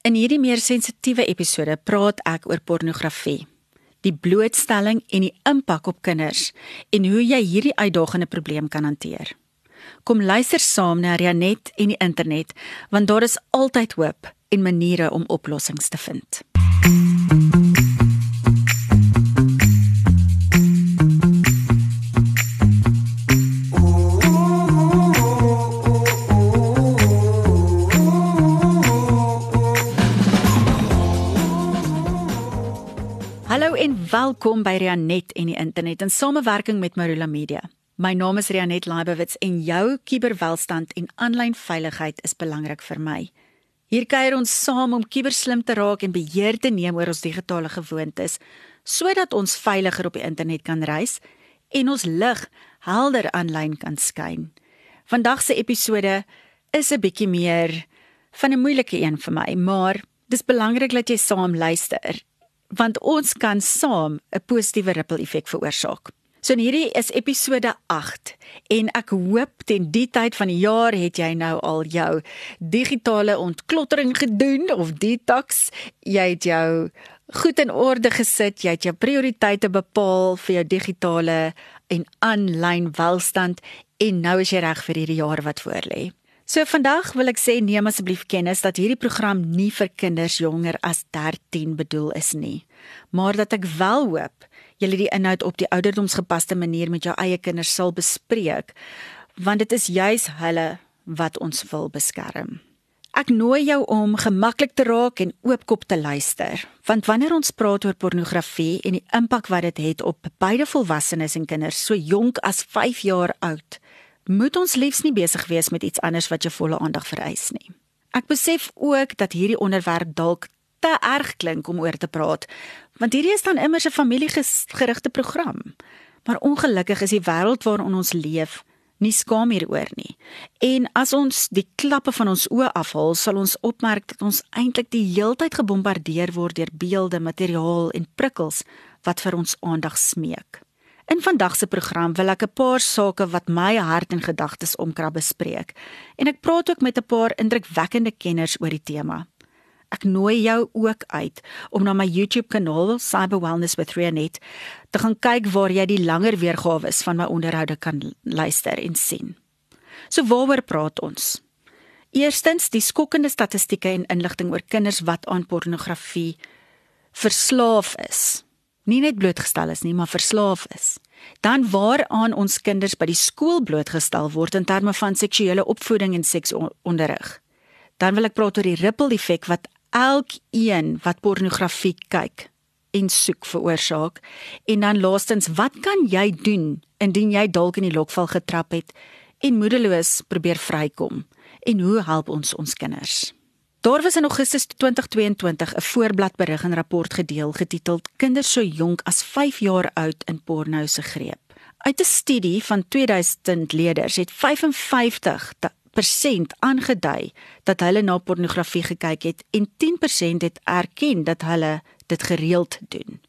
In hierdie meer sensitiewe episode praat ek oor pornografie, die blootstelling en die impak op kinders en hoe jy hierdie uitdagende probleem kan hanteer. Kom luister saam na Rianet en die internet, want daar is altyd hoop en maniere om oplossings te vind. en welkom by Rianet en die internet in samewerking met Marula Media. My naam is Rianet Leibowitz en jou kuberwelstand en aanlyn veiligheid is belangrik vir my. Hier kuier ons saam om kuberslim te raak en beheer te neem oor ons digitale gewoontes sodat ons veiliger op die internet kan reis en ons lig helder aanlyn kan skyn. Vandag se episode is 'n bietjie meer van 'n moeilike een vir my, maar dis belangrik dat jy saam luister want ons kan saam 'n positiewe ripple effek veroorsaak. So hierdie is episode 8 en ek hoop teen die tyd van die jaar het jy nou al jou digitale ontklottering gedoen of detox. Jy het jou goed in orde gesit, jy het jou prioriteite bepaal vir jou digitale en aanlyn welstand en nou is jy reg vir hierdie jaar wat voorlê. So vandag wil ek sê neem asseblief kennis dat hierdie program nie vir kinders jonger as 13 bedoel is nie, maar dat ek wel hoop julle die inhoud op die ouderdomsgepaste manier met jou eie kinders sal bespreek, want dit is juis hulle wat ons wil beskerm. Ek nooi jou om gemaklik te raak en oopkop te luister, want wanneer ons praat oor pornografie en die impak wat dit het op beide volwassenes en kinders so jonk as 5 jaar oud, moet ons liefs nie besig wees met iets anders wat jou volle aandag vereis nie. Ek besef ook dat hierdie onderwerp dalk te erg klink om oor te praat, want hierdie is dan immers 'n familiegerigte program. Maar ongelukkig is die wêreld waarin ons leef nie skaam hieroor nie. En as ons die klappe van ons oë afhaal, sal ons opmerk dat ons eintlik die heeltyd gebombardeer word deur beelde, materiaal en prikkels wat vir ons aandag smeek. In vandag se program wil ek 'n paar sake wat my hart en gedagtes omkrap bespreek. En ek praat ook met 'n paar indrukwekkende kenners oor die tema. Ek nooi jou ook uit om na my YouTube kanaal Cyber Wellness with Rianet te gaan kyk waar jy die langer weergawe van my onderhoude kan luister en sien. So waaroor praat ons? Eerstens die skokkende statistieke en inligting oor kinders wat aan pornografie verslaaf is nie net blootgestel is nie, maar verslaaf is. Dan waaraan ons kinders by die skool blootgestel word in terme van seksuele opvoeding en seksonderrig. Dan wil ek praat oor die ripple effek wat elkeen wat pornografie kyk en soek veroorsaak. En dan laastens, wat kan jy doen indien jy dalk in die lokval getrap het en moedeloos probeer vrykom? En hoe help ons ons kinders? Daar was in Augustus 2022 'n voorbladberig en rapport gedeel getiteld Kinders so jonk as 5 jaar oud in porno se greep. Uit 'n studie van 2000 leerders het 55% aangedui dat hulle na pornografie gekyk het en 10% het erken dat hulle dit gereeld doen.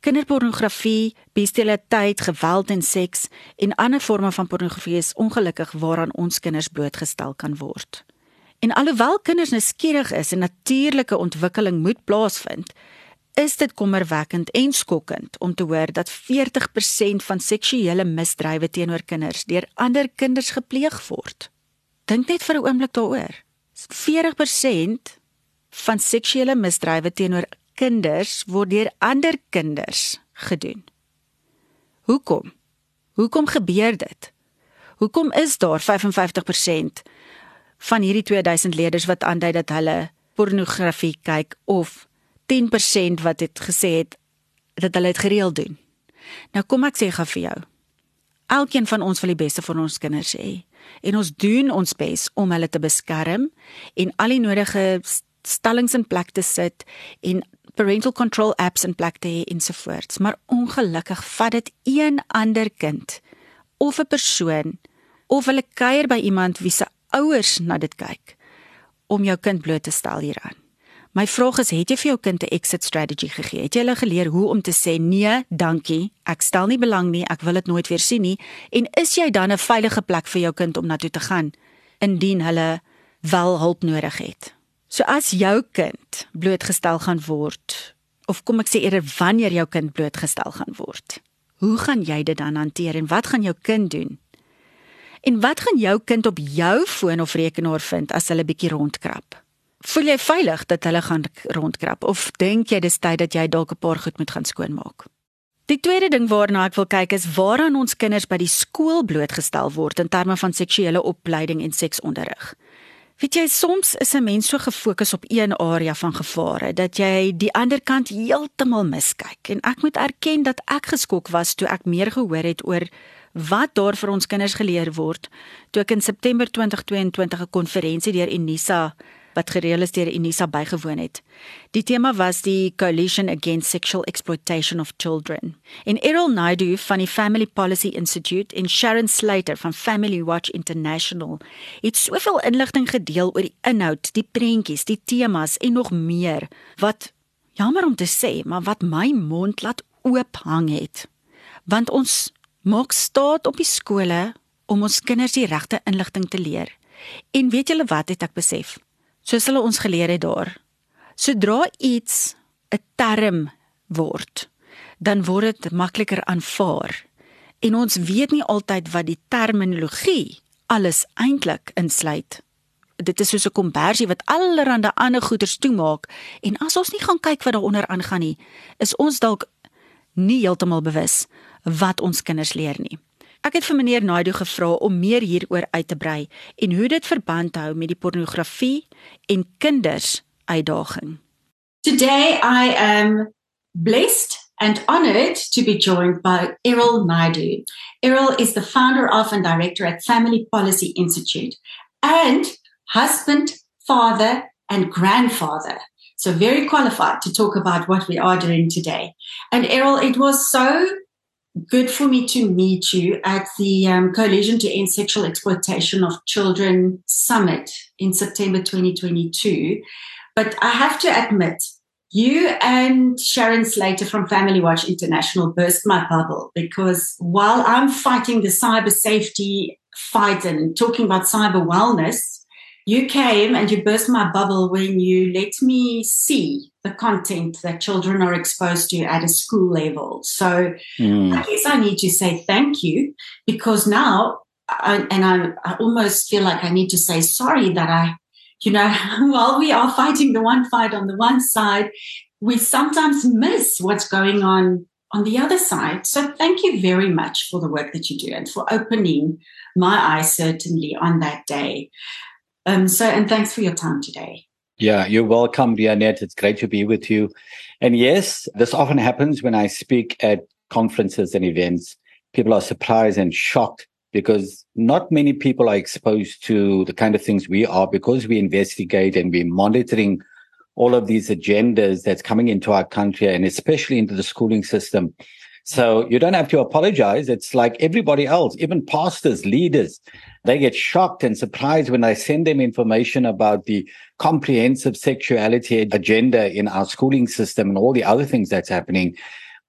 Kinderpornografie, bestialiteit, geweld en seks en ander forme van pornografie is ongelukkig waaraan ons kinders blootgestel kan word. En alhoewel kinders nuuskierig is en natuurlike ontwikkeling moet plaasvind, is dit kommerwekkend en skokkend om te hoor dat 40% van seksuele misdrywe teenoor kinders deur ander kinders gepleeg word. Dink net vir 'n oomblik daaroor. 40% van seksuele misdrywe teenoor kinders word deur ander kinders gedoen. Hoekom? Hoekom gebeur dit? Hoekom is daar 55% van hierdie 2000 leerders wat aandui dat hulle pornografie kyk of 10% wat het gesê het dat hulle dit gereeld doen. Nou kom ek sê gou vir jou. Elkeen van ons wil die beste vir ons kinders hê en ons doen ons bes om hulle te beskerm en al die nodige stellings in plek te sit en parental control apps in plek te hê ensovoorts. Maar ongelukkig vat dit een ander kind of 'n persoon of hulle kuier by iemand wie se ouers na dit kyk om jou kind bloot te stel hieraan. My vraag is, het jy vir jou kind 'n exit strategy gegee? Het jy hulle geleer hoe om te sê nee, dankie, ek stel nie belang nie, ek wil dit nooit weer sien nie en is jy dan 'n veilige plek vir jou kind om na toe te gaan indien hulle wel hulp nodig het? So as jou kind blootgestel gaan word of kom ek sê eerder wanneer jou kind blootgestel gaan word. Hoe gaan jy dit dan hanteer en wat gaan jou kind doen? En wat gaan jou kind op jou foon of rekenaar vind as hulle bietjie rondkrap? Voel jy veilig dat hulle gaan rondkrap of dink jy dis tyd dat jy dalk 'n paar goed moet gaan skoonmaak? Die tweede ding waarna ek wil kyk is waaraan ons kinders by die skool blootgestel word in terme van seksuele opleiding en seksonderrig. Weet jy soms is 'n mens so gefokus op een area van gevare dat jy die ander kant heeltemal miskyk. En ek moet erken dat ek geskok was toe ek meer gehoor het oor wat daar vir ons kinders geleer word toe ek in September 2022 'n konferensie deur Unisa wat gereël is deur Unisa bygewoon het. Die tema was die Coalition Against Sexual Exploitation of Children. En Errol Naidu van die Family Policy Institute en Sharon Slater van Family Watch International het soveel inligting gedeel oor die inhoud, die prentjies, die temas en nog meer wat jammer om te sê, maar wat my mond laat oop hang het. Want ons maak staat op die skole om ons kinders die regte inligting te leer. En weet julle wat het ek besef? soos hulle ons geleer het daar. Sodra iets 'n term word, dan word dit makliker aanvaar. En ons weet nie altyd wat die terminologie alles eintlik insluit. Dit is soos 'n kombersie wat allerlei ander goeders toemaak en as ons nie gaan kyk wat daaronder aangaan nie, is ons dalk nie heeltemal bewus wat ons kinders leer nie. Ek het vir meneer Naidu gevra om meer hieroor uit te brei en hoe dit verband hou met die pornografie en kinders uitdaging. Today I am blessed and honored to be joined by Errol Naidu. Errol is the founder of and director at Family Policy Institute and husband, father and grandfather. So very qualified to talk about what we are doing today. And Errol, it was so good for me to meet you at the um, Coalition to End Sexual Exploitation of Children Summit in September 2022. But I have to admit, you and Sharon Slater from Family Watch International burst my bubble because while I'm fighting the cyber safety fight and talking about cyber wellness, you came and you burst my bubble when you let me see the content that children are exposed to at a school level. So mm. I guess I need to say thank you because now, I, and I, I almost feel like I need to say sorry that I, you know, while we are fighting the one fight on the one side, we sometimes miss what's going on on the other side. So thank you very much for the work that you do and for opening my eyes certainly on that day. Um, so, and thanks for your time today. Yeah, you're welcome, Rianette. It's great to be with you. And yes, this often happens when I speak at conferences and events. People are surprised and shocked because not many people are exposed to the kind of things we are because we investigate and we're monitoring all of these agendas that's coming into our country and especially into the schooling system. So you don't have to apologize. It's like everybody else, even pastors, leaders, they get shocked and surprised when I send them information about the comprehensive sexuality agenda in our schooling system and all the other things that's happening.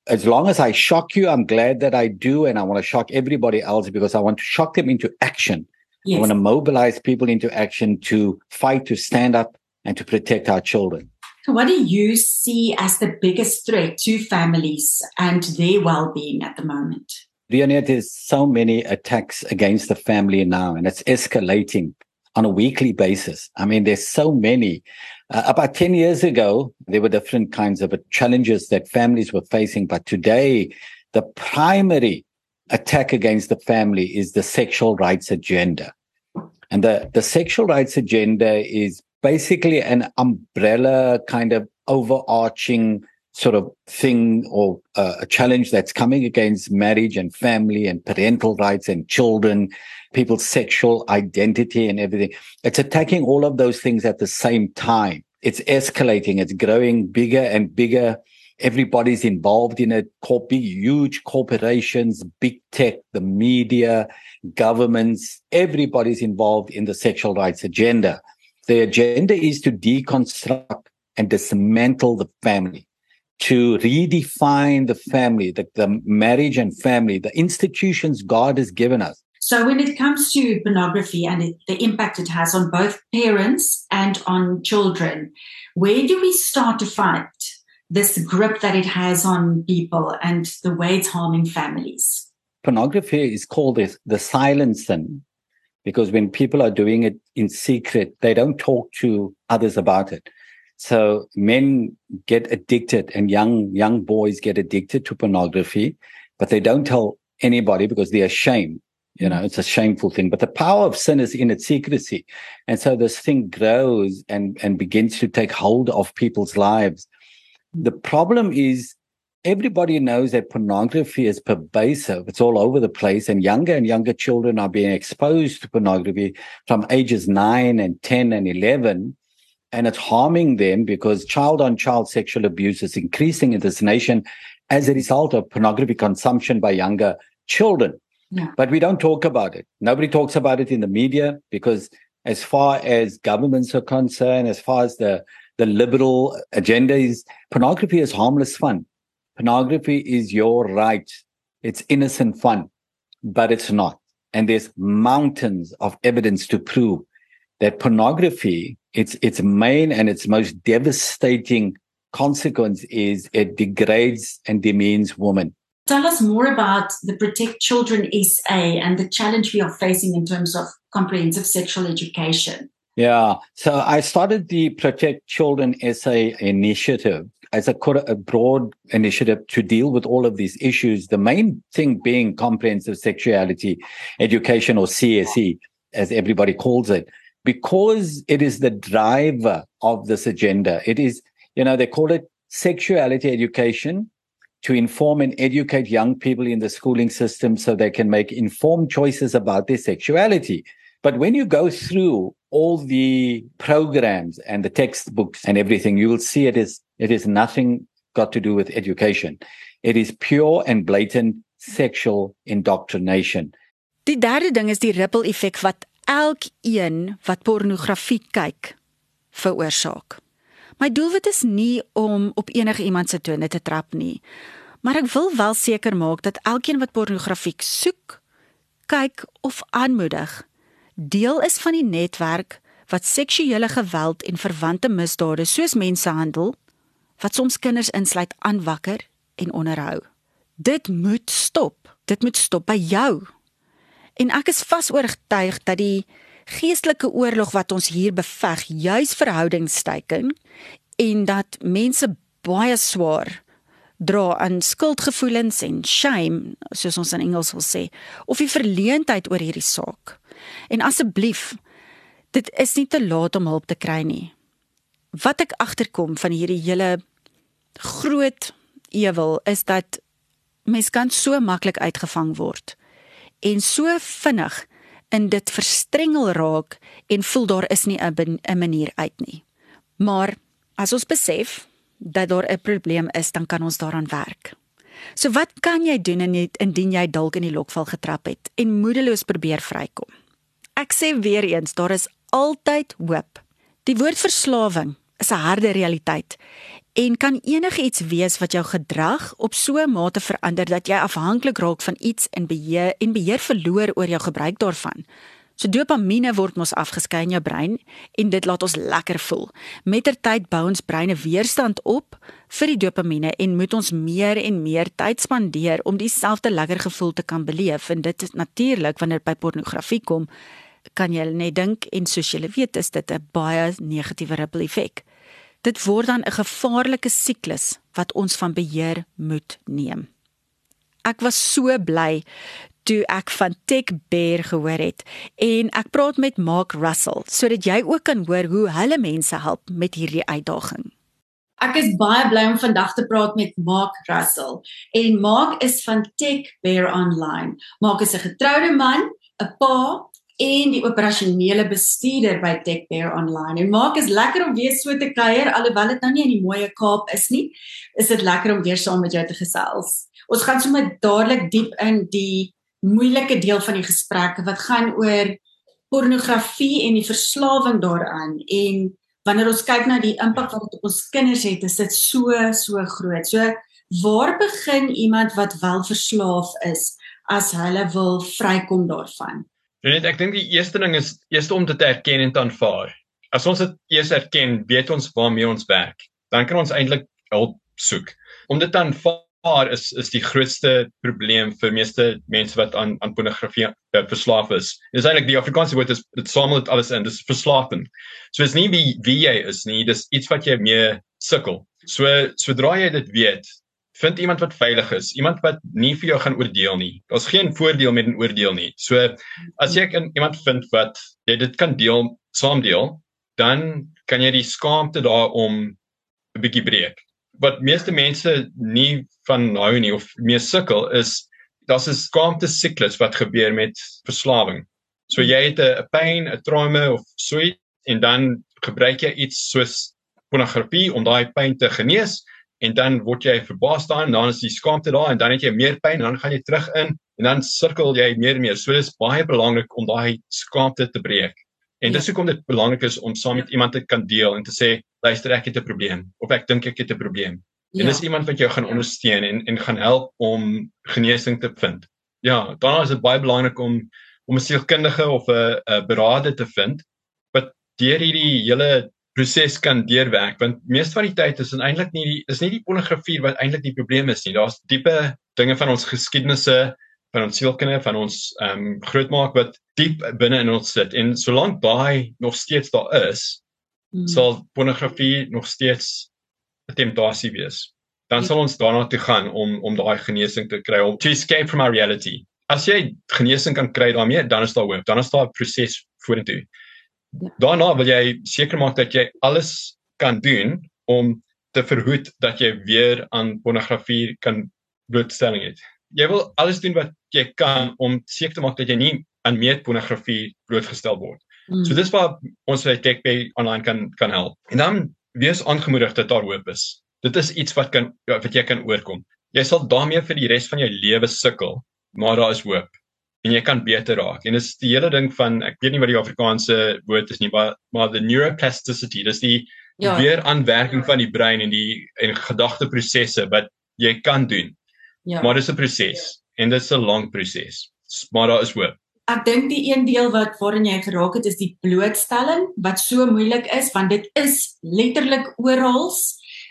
As long as I shock you, I'm glad that I do. And I want to shock everybody else because I want to shock them into action. Yes. I want to mobilize people into action to fight, to stand up and to protect our children. What do you see as the biggest threat to families and their well-being at the moment? Leonid, there's so many attacks against the family now, and it's escalating on a weekly basis. I mean, there's so many. Uh, about 10 years ago, there were different kinds of challenges that families were facing. But today, the primary attack against the family is the sexual rights agenda. And the, the sexual rights agenda is basically an umbrella kind of overarching sort of thing or uh, a challenge that's coming against marriage and family and parental rights and children, people's sexual identity and everything. It's attacking all of those things at the same time. It's escalating. It's growing bigger and bigger. Everybody's involved in it. Big, huge corporations, big tech, the media, governments, everybody's involved in the sexual rights agenda. The agenda is to deconstruct and dismantle the family, to redefine the family, the, the marriage and family, the institutions God has given us So when it comes to pornography and it, the impact it has on both parents and on children, where do we start to fight this grip that it has on people and the way it's harming families? Pornography is called the, the silent sin because when people are doing it in secret, they don't talk to others about it. So men get addicted and young young boys get addicted to pornography, but they don't tell anybody because they're ashamed. You know, it's a shameful thing. But the power of sin is in its secrecy. And so this thing grows and, and begins to take hold of people's lives. The problem is everybody knows that pornography is pervasive. It's all over the place. And younger and younger children are being exposed to pornography from ages nine and 10 and 11 and it's harming them because child on child sexual abuse is increasing in this nation as a result of pornography consumption by younger children. Yeah. But we don't talk about it. Nobody talks about it in the media because as far as governments are concerned, as far as the, the liberal agenda is, pornography is harmless fun. Pornography is your right. It's innocent fun, but it's not. And there's mountains of evidence to prove that pornography, its its main and its most devastating consequence is it degrades and demeans women. Tell us more about the Protect Children SA and the challenge we are facing in terms of comprehensive sexual education. Yeah, so I started the Protect Children SA initiative as a, a broad initiative to deal with all of these issues. The main thing being comprehensive sexuality education or CSE, as everybody calls it because it is the driver of this agenda. It is, you know, they call it sexuality education to inform and educate young people in the schooling system so they can make informed choices about their sexuality. But when you go through all the programs and the textbooks and everything, you will see it is it is nothing got to do with education. It is pure and blatant sexual indoctrination. Die derde ding is die ripple effek wat elkeen wat pornografie kyk veroorsaak. My doelwit is nie om op enige iemand se tone te trap nie, maar ek wil wel seker maak dat elkeen wat pornografie soek, kyk of aanmoedig, deel is van die netwerk wat seksuele geweld en verwante misdade soos mensenhandel wat soms kinders insluit aanwakker en onderhou. Dit moet stop. Dit moet stop by jou En ek is vas oortuig dat die geestelike oorlog wat ons hier beveg, juis verhoudingsteiken en dat mense baie swaar dra aan skuldgevoelens en shame, soos ons in Engels wil sê, of die verleentheid oor hierdie saak. En asseblief, dit is nie te laat om hulp te kry nie. Wat ek agterkom van hierdie hele groot ewel is dat mens kan so maklik uitgevang word en so vinnig in dit verstrengel raak en voel daar is nie 'n manier uit nie. Maar as ons besef dat daar 'n probleem is, dan kan ons daaraan werk. So wat kan jy doen indien jy dalk in die lokval getrap het en moedeloos probeer vrykom? Ek sê weer eens, daar is altyd hoop. Die woord verslawing is 'n harde realiteit en kan enigiets wees wat jou gedrag op so 'n mate verander dat jy afhanklik raak van iets en beheer en beheer verloor oor jou gebruik daarvan. So dopamien word mos afgeskei in jou brein en dit laat ons lekker voel. Mettertyd bou ons breine weerstand op vir die dopamien en moet ons meer en meer tyd spandeer om dieselfde lekker gevoel te kan beleef en dit is natuurlik wanneer by pornografie kom kan jy net dink en soos jy weet is dit 'n baie negatiewe ripple effek. Dit word dan 'n gevaarlike siklus wat ons van beheer moet neem. Ek was so bly toe ek van Tech Bear gehoor het en ek praat met Mark Russell sodat jy ook kan hoor hoe hulle mense help met hierdie uitdaging. Ek is baie bly om vandag te praat met Mark Russell en Mark is van Tech Bear Online. Mark is 'n getroude man, 'n pa en die operasionele bestuurder by TechBear Online. En maak is lekker om weer so te kuier alhoewel dit nou nie in die mooi Kaap is nie. Is dit lekker om weer saam met jou te gesels. Ons gaan sommer dadelik diep in die moeilike deel van die gesprek wat gaan oor pornografie en die verslawing daaraan en wanneer ons kyk na die impak wat dit op ons kinders het, is dit so so groot. So waar begin iemand wat wel verslaaf is? as hulle wil vrykom daarvan. Net ek dink die eerste ding is eers om dit te erken en te aanvaar. As ons dit eers erken, weet ons waarmee ons werk. Dan kan ons eintlik hulp soek. Om dit dan aanvaar is is die grootste probleem vir meeste mense wat aan aan pornografie uh, verslaaf is. Dit is eintlik die Afrikaanse woord is dit samel dit alles in. Dis verslawing. So is nie wie wie jy is nie, dis iets wat jy mee sukkel. So sodra jy dit weet, vind iemand wat veilig is, iemand wat nie vir jou gaan oordeel nie. Daar's geen voordeel met 'n oordeel nie. So as jy iemand vind wat jy dit kan deel, saam deel, dan kan jy die skaamte daarom 'n bietjie breek. Wat meeste mense nie van nou nie of meer sukkel is daar's 'n skaamte siklus wat gebeur met verslawing. So jy het 'n pyn, 'n trauma of so iets en dan gebruik jy iets soos pornografie om daai pyn te genees en dan word jy verbaas daarin, dan is die skaamte daar en dan het jy meer pyn en dan gaan jy terug in en dan sirkel jy meer en meer. So dis baie belangrik om daai skaamte te breek. En dis ja. hoekom dit belangrik is om saam met ja. iemand te kan deel en te sê, luister ek het 'n probleem of ek dink ek het 'n probleem. Ja. En dis iemand wat jou gaan ja. ondersteun en en gaan help om genesing te vind. Ja, dan is dit baie belangrik om om 'n sielkundige of 'n 'n beraader te vind wat deur hierdie hele proses kan deurwerk want meeste van die tyd is dit eintlik nie die is nie die pornografie wat eintlik die probleem is nie. Daar's diepe dinge van ons geskiedenisse, van ons sielkunde, van ons ehm um, grootmaak wat diep binne in ons sit en solank daai nog steeds daar is, hmm. sal pornografie nog steeds 'n temptasie wees. Dan sal ons daarna toe gaan om om daai genesing te kry om to escape from our reality. As jy genesing kan kry daarmee, dan is daar hoop. Dan is daar 'n proses vorentoe. Ja. Daarna wil jy seker maak dat jy alles kan doen om te verhoed dat jy weer aan pornografie kan blootstelling het. Jy wil alles doen wat jy kan om seker te maak dat jy nie aan meer pornografie blootgestel word. Mm. So dis waar ons by TechBay online kan kan help. En dan wees aangemoedig dat daar hoop is. Dit is iets wat kan wat jy kan oorkom. Jy sal daarmee vir die res van jou lewe sukkel, maar daar is hoop en jy kan beter raak. En dis die hele ding van ek weet nie wat die Afrikaanse woord is nie, maar maar the neuroplasticity, dis die ja. weer aanwerking van die brein en die en gedagteprosesse wat jy kan doen. Ja. Maar dis 'n proses en dit is 'n lang proses. Maar daar is hoop. Ek dink die een deel wat waarin jy geraak het is die blootstelling wat so moeilik is want dit is letterlik oral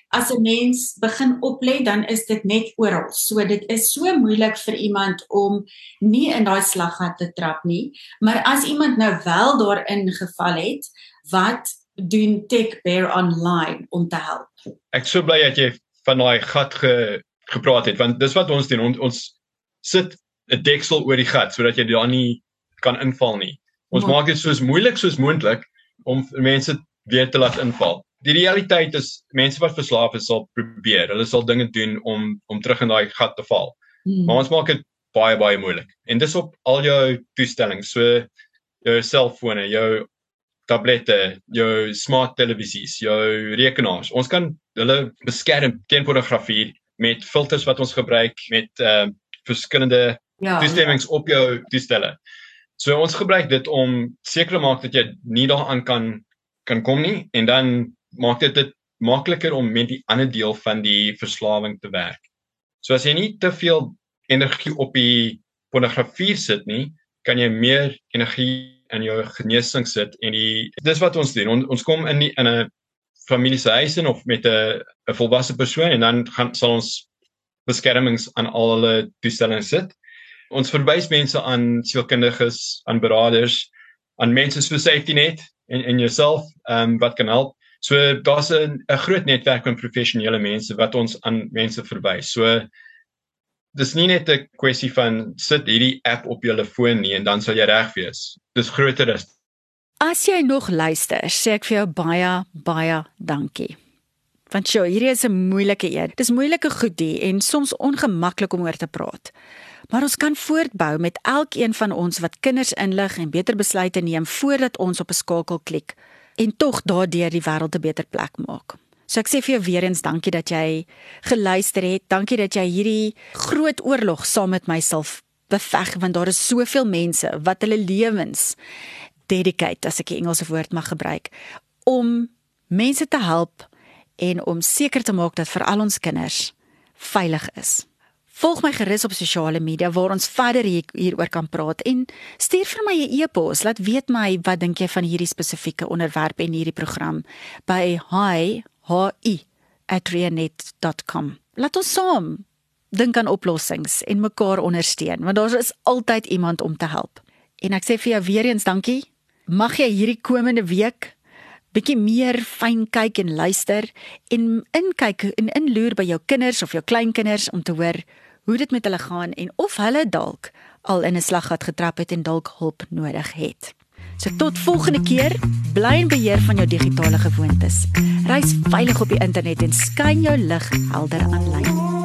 as 'n mens begin oplê, dan is dit net oral. So dit is so moeilik vir iemand om nie in daai slaggat te trap nie. Maar as iemand nou wel daarin geval het, wat doen Tech Bear online om te help? Ek so bly dat jy van daai gat ge, gepraat het want dis wat ons doen. Ons, ons sit 'n deksel oor die gat sodat jy daar nie kan inval nie. Ons ja. maak dit soos moeilik soos moontlik om mense weer te laat inval die realiteit is mense wat verslaaf is sal probeer. Hulle sal dinge doen om om terug in daai gat te val. Hmm. Maar ons maak dit baie baie moeilik. En dis op al jou toestellings, so jou selfone, jou tablette, jou smart televisies, jou rekenaars. Ons kan hulle beskerm teen pornografie met filters wat ons gebruik met ehm uh, verskillende ja, toestemmings ja. op jou toestelle. So ons gebruik dit om seker te maak dat jy nie daaraan kan kan kom nie en dan maak dit dit makliker om met die ander deel van die verslawing te werk. So as jy nie te veel energie op die pornografie sit nie, kan jy meer energie in jou genesing sit en die dis wat ons doen. On, ons kom in die, in 'n familie se huis in of met 'n 'n volwasse persoon en dan gaan sal ons beskermings aan al hulle toestellings sit. Ons verwys mense aan sielkundiges, aan beraders, aan mense so safety net en en jouself ehm um, wat kan help. So daar's 'n 'n groot netwerk van professionele mense wat ons aan mense verwys. So dis nie net 'n kwessie van sit hierdie app op jou foon nie en dan sal jy reg wees. Dis groter as As jy nog luister, sê ek vir jou baie baie dankie. Want sjoe, hierdie is 'n moeilike een. Dis moeilike goedie en soms ongemaklik om oor te praat. Maar ons kan voortbou met elkeen van ons wat kinders inlig en beter besluite neem voordat ons op 'n skakel klik en tog daardeur die wêreld 'n beter plek maak. So ek sê vir jou weer eens dankie dat jy geluister het. Dankie dat jy hierdie groot oorlog saam met myself beveg want daar is soveel mense wat hulle lewens dedicate as ek 'n Engelse woord mag gebruik om mense te help en om seker te maak dat vir al ons kinders veilig is. Volg my gerus op sosiale media waar ons verder hieroor kan praat en stuur vir my 'n e-pos laat weet my wat dink jy van hierdie spesifieke onderwerp en hierdie program by hi hi@reanet.com. Laat ons saam dink aan oplossings en mekaar ondersteun want daar is altyd iemand om te help. En ek sê vir jou weer eens dankie. Mag jy hierdie komende week bietjie meer fyn kyk en luister en inkyk en inloer by jou kinders of jou kleinkinders om te hoor hoe dit met hulle gaan en of hulle dalk al in 'n slaggat getrap het en dalk hulp nodig het. So tot volgende keer, bly in beheer van jou digitale gewoontes. Reis veilig op die internet en skyn jou lig helder aanlyn.